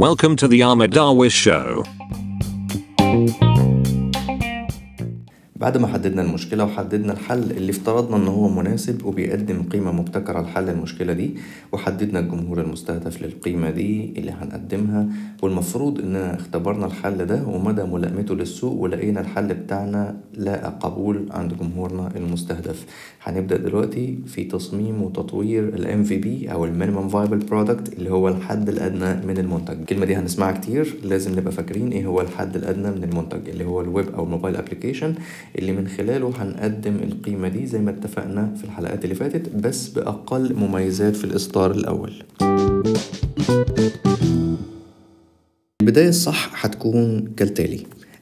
Welcome to the Ahmed Darwish Show. بعد ما حددنا المشكلة وحددنا الحل اللي افترضنا إن هو مناسب وبيقدم قيمة مبتكرة لحل المشكلة دي وحددنا الجمهور المستهدف للقيمة دي اللي هنقدمها والمفروض اننا اختبرنا الحل ده ومدى ملائمته للسوق ولقينا الحل بتاعنا لاقى قبول عند جمهورنا المستهدف. هنبدأ دلوقتي في تصميم وتطوير ال MVP أو ال Minimum Viable Product اللي هو الحد الأدنى من المنتج. الكلمة دي هنسمعها كتير لازم نبقى فاكرين إيه هو الحد الأدنى من المنتج اللي هو الويب أو ال mobile application اللي من خلاله هنقدم القيمة دي زي ما اتفقنا في الحلقات اللي فاتت بس بأقل مميزات في الإصدار الأول. البداية الصح هتكون كالتالي.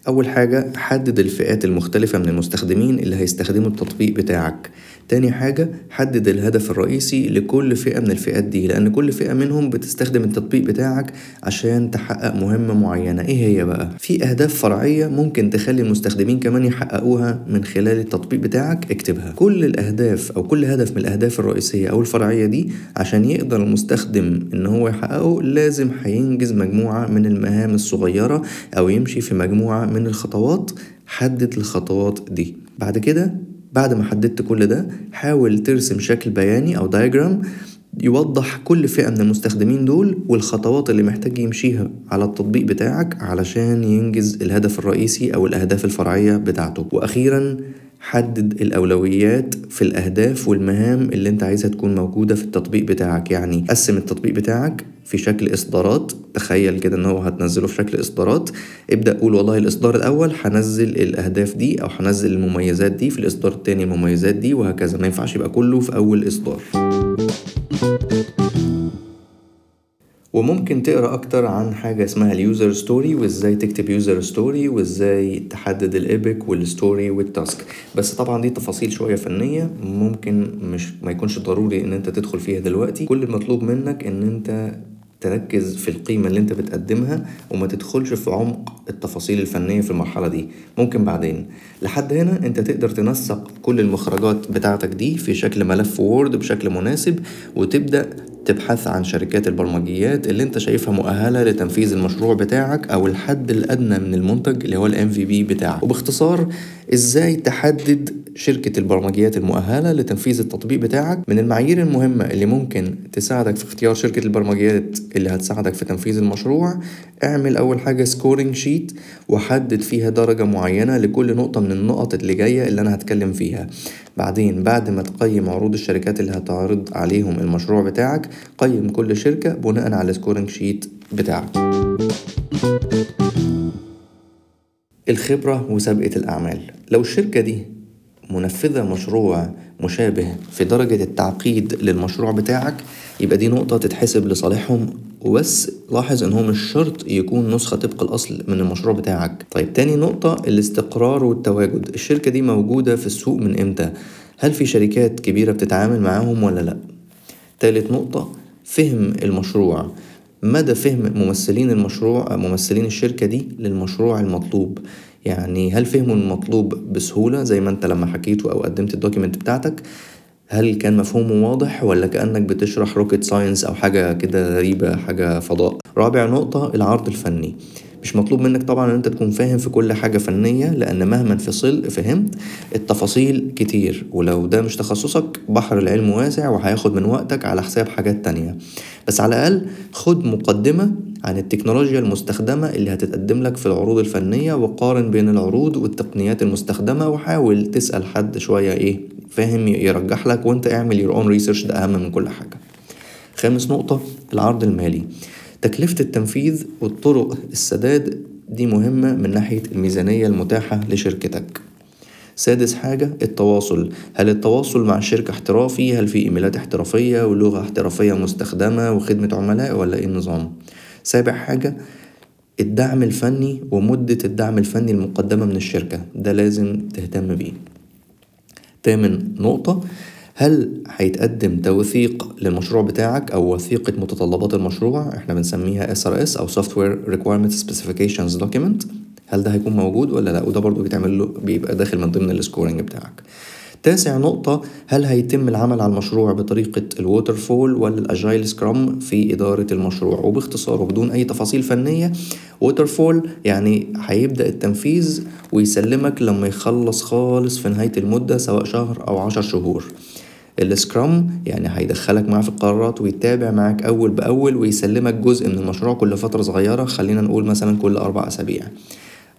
أول حاجة حدد الفئات المختلفة من المستخدمين اللي هيستخدموا التطبيق بتاعك. تاني حاجة حدد الهدف الرئيسي لكل فئة من الفئات دي لأن كل فئة منهم بتستخدم التطبيق بتاعك عشان تحقق مهمة معينة. إيه هي بقى؟ في أهداف فرعية ممكن تخلي المستخدمين كمان يحققوها من خلال التطبيق بتاعك. اكتبها. كل الأهداف أو كل هدف من الأهداف الرئيسية أو الفرعية دي عشان يقدر المستخدم إن هو يحققه لازم هينجز مجموعة من المهام الصغيرة أو يمشي في مجموعة من الخطوات. حدد الخطوات دي. بعد كده بعد ما حددت كل ده حاول ترسم شكل بياني أو دايجرام يوضح كل فئة من المستخدمين دول والخطوات اللي محتاج يمشيها على التطبيق بتاعك علشان ينجز الهدف الرئيسي أو الأهداف الفرعية بتاعته. وأخيرا حدد الأولويات في الأهداف والمهام اللي أنت عايزها تكون موجودة في التطبيق بتاعك. يعني قسم التطبيق بتاعك في شكل إصدارات. تخيل كده إن هو هتنزله في شكل إصدارات. ابدأ قول والله الإصدار الأول هنزل الأهداف دي أو هنزل المميزات دي في الإصدار التاني المميزات دي وهكذا. ما ينفعش يبقى كله في أول إصدار. وممكن تقرأ أكتر عن حاجة اسمها ال user story وإزاي تكتب user story وإزاي تحدد ال epic وال story وال task بس طبعا دي تفاصيل شوية فنية ممكن مش ما يكونش ضروري إن أنت تدخل فيها دلوقتي. كل المطلوب منك إن أنت تركز في القيمة اللي أنت بتقدمها وما تدخلش في عمق التفاصيل الفنية في المرحلة دي. ممكن بعدين. لحد هنا أنت تقدر تنسق كل المخرجات بتاعتك دي في شكل ملف Word بشكل مناسب وتبدأ تبحث عن شركات البرمجيات اللي انت شايفها مؤهلة لتنفيذ المشروع بتاعك أو الحد الأدنى من المنتج اللي هو ال MVP بتاعك. وباختصار إزاي تحدد شركة البرمجيات المؤهلة لتنفيذ التطبيق بتاعك من المعايير المهمة اللي ممكن تساعدك في اختيار شركة البرمجيات اللي هتساعدك في تنفيذ المشروع. اعمل أول حاجة scoring sheet وحدد فيها درجة معينة لكل نقطة من النقط اللي جاية اللي أنا هتكلم فيها. بعدين بعد ما تقيم عروض الشركات اللي هتعرض عليهم المشروع بتاعك قيم كل شركة بناء على ال scoring sheet بتاعك. الخبرة وسابقة الأعمال. لو الشركة دي منفذة مشروع مشابه في درجة التعقيد للمشروع بتاعك يبقى دي نقطة تتحسب لصالحهم. وبس لاحظ إن هو مش شرط يكون نسخة طبق الأصل من المشروع بتاعك. طيب تاني نقطة الاستقرار والتواجد. الشركة دي موجودة في السوق من إمتى؟ هل في شركات كبيرة بتتعامل معاهم ولا لأ؟ تالت نقطة فهم المشروع. مدى فهم ممثلين المشروع ممثلين الشركة دي للمشروع المطلوب؟ يعني هل فهموا المطلوب بسهولة زي ما انت لما حكيته أو قدمت ال document بتاعتك؟ هل كان مفهومه واضح ولا كأنك بتشرح rocket science أو حاجة كده غريبة حاجة فضاء؟ رابع نقطة العرض الفني. مش مطلوب منك طبعا إن أنت تكون فاهم في كل حاجة فنية لأن مهما انفصل فهمت التفاصيل كتير. ولو ده مش تخصصك بحر العلم واسع وهياخد من وقتك على حساب حاجات تانية. بس على الأقل خد مقدمة عن التكنولوجيا المستخدمة اللي هتتقدم لك في العروض الفنية وقارن بين العروض والتقنيات المستخدمة وحاول تسأل حد شوية إيه فاهم يرجح لك وأنت اعمل your own research ده أهم من كل حاجة. خامس نقطة العرض المالي. تكلفة التنفيذ والطرق السداد دي مهمة من ناحية الميزانية المتاحة لشركتك. سادس حاجة التواصل. هل التواصل مع الشركة احترافي؟ هل في إيميلات احترافية ولغة احترافية مستخدمة وخدمة عملاء ولا إيه النظام؟ سابع حاجة الدعم الفني ومدة الدعم الفني المقدمة من الشركة. ده لازم تهتم بيه. تامن نقطة هل هيتقدم توثيق للمشروع بتاعك أو وثيقة متطلبات المشروع؟ إحنا بنسميها SRS أو Software Requirements Specifications Document. هل ده هيكون موجود ولا لأ؟ وده برضو بيتعمل له بيبقى داخل من ضمن ال scoring بتاعك. تاسع نقطة هل هيتم العمل على المشروع بطريقة ال waterfall ولا ال agile scrum في إدارة المشروع؟ وباختصار وبدون أي تفاصيل فنية waterfall يعني هيبدأ التنفيذ ويسلمك لما يخلص خالص في نهاية المدة سواء شهر أو عشر شهور. ال scrum يعني هيدخلك معاه في القرارات ويتابع معاك أول بأول ويسلمك جزء من المشروع كل فترة صغيرة خلينا نقول مثلا كل أربع أسابيع.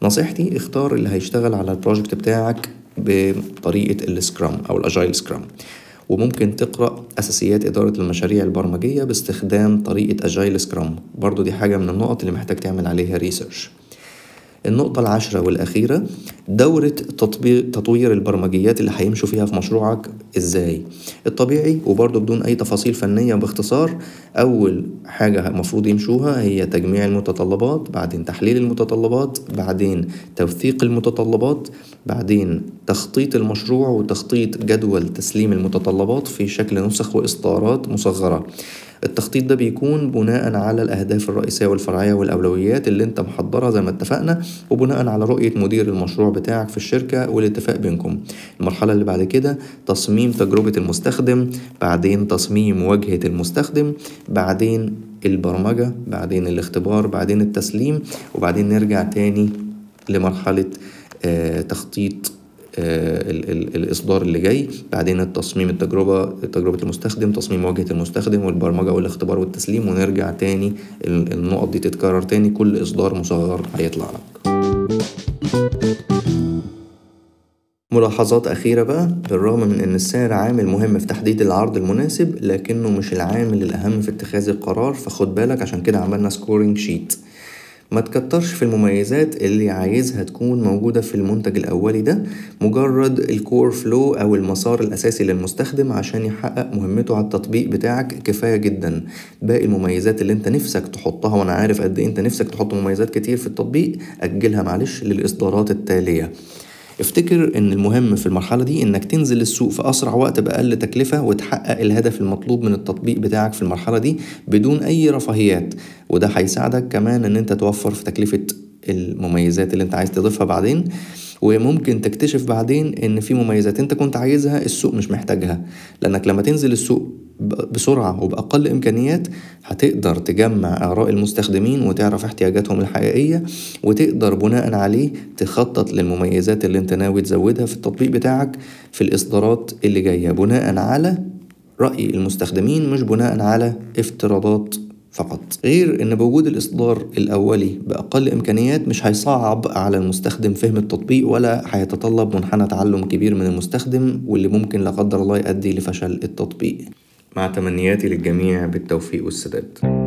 نصيحتي اختار اللي هيشتغل على ال project بتاعك بطريقة ال scrum أو ال agile scrum وممكن تقرأ أساسيات إدارة المشاريع البرمجية باستخدام طريقة agile scrum برضو دي حاجة من النقط اللي محتاج تعمل عليها research النقطة العاشرة والأخيرة دورة تطبيق تطوير البرمجيات اللي هيمشوا فيها في مشروعك إزاي؟ الطبيعي وبرضه بدون أي تفاصيل فنية باختصار أول حاجة المفروض يمشوها هي تجميع المتطلبات بعدين تحليل المتطلبات بعدين توثيق المتطلبات بعدين تخطيط المشروع وتخطيط جدول تسليم المتطلبات في شكل نسخ وإصدارات مصغرة. التخطيط ده بيكون بناء على الأهداف الرئيسية والفرعية والأولويات اللي أنت محضرها زي ما اتفقنا وبناء على رؤية مدير المشروع بتاعك في الشركة والاتفاق بينكم. المرحلة اللي بعد كده تصميم تجربة المستخدم بعدين تصميم واجهة المستخدم بعدين البرمجة بعدين الاختبار بعدين التسليم وبعدين نرجع تاني لمرحلة آه تخطيط آه، الإصدار اللي جاي. بعدين التصميم التجربة تجربة المستخدم تصميم واجهة المستخدم والبرمجة والاختبار والتسليم. ونرجع تاني النقط دي تتكرر تاني. كل إصدار مصغر هيطلع لك. ملاحظات أخيرة بقى. بالرغم من إن السعر عامل مهم في تحديد العرض المناسب لكنه مش العامل الأهم في اتخاذ القرار فخد بالك عشان كده عملنا scoring sheet ما تكترش في المميزات اللي عايزها تكون موجودة في المنتج الأولي ده مجرد ال core flow أو المسار الأساسي للمستخدم عشان يحقق مهمته على التطبيق بتاعك. كفاية جدا. باقي المميزات اللي انت نفسك تحطها وأنا عارف قد إيه انت نفسك تحط مميزات كتير في التطبيق أجلها معلش للإصدارات التالية. افتكر إن المهم في المرحلة دي إنك تنزل السوق في أسرع وقت بأقل تكلفة وتحقق الهدف المطلوب من التطبيق بتاعك في المرحلة دي بدون أي رفاهيات. وده هيساعدك كمان إن أنت توفر في تكلفة المميزات اللي أنت عايز تضيفها بعدين. وممكن تكتشف بعدين إن في مميزات أنت كنت عايزها السوق مش محتاجها. لأنك لما تنزل السوق بسرعة وبأقل إمكانيات هتقدر تجمع آراء المستخدمين وتعرف احتياجاتهم الحقيقية وتقدر بناء عليه تخطط للمميزات اللي انت ناوي تزودها في التطبيق بتاعك في الإصدارات اللي جاية بناء على رأي المستخدمين مش بناء على افتراضات فقط. غير إن بوجود الإصدار الأولي بأقل إمكانيات مش هيصعب على المستخدم فهم التطبيق ولا هيتطلب منحنى تعلم كبير من المستخدم واللي ممكن لا قدر الله يؤدي لفشل التطبيق. مع تمنياتي للجميع بالتوفيق والسداد.